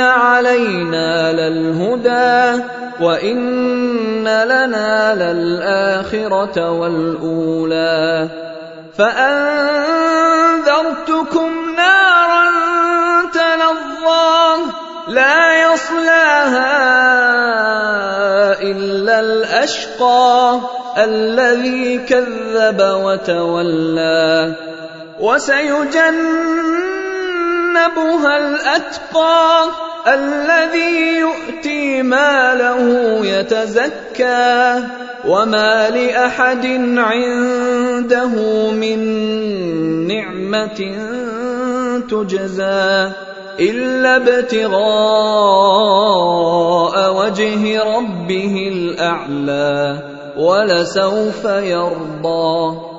علينا للهدى وان لنا للاخره والاولى فانذرتكم نارا تلظى لا يصلاها الا الاشقى الذي كذب وتولى وسيجنبها الاتقى الذي يؤتي ماله يتزكى وما لاحد عنده من نعمه تجزى الا ابتغاء وجه ربه الاعلى ولسوف يرضى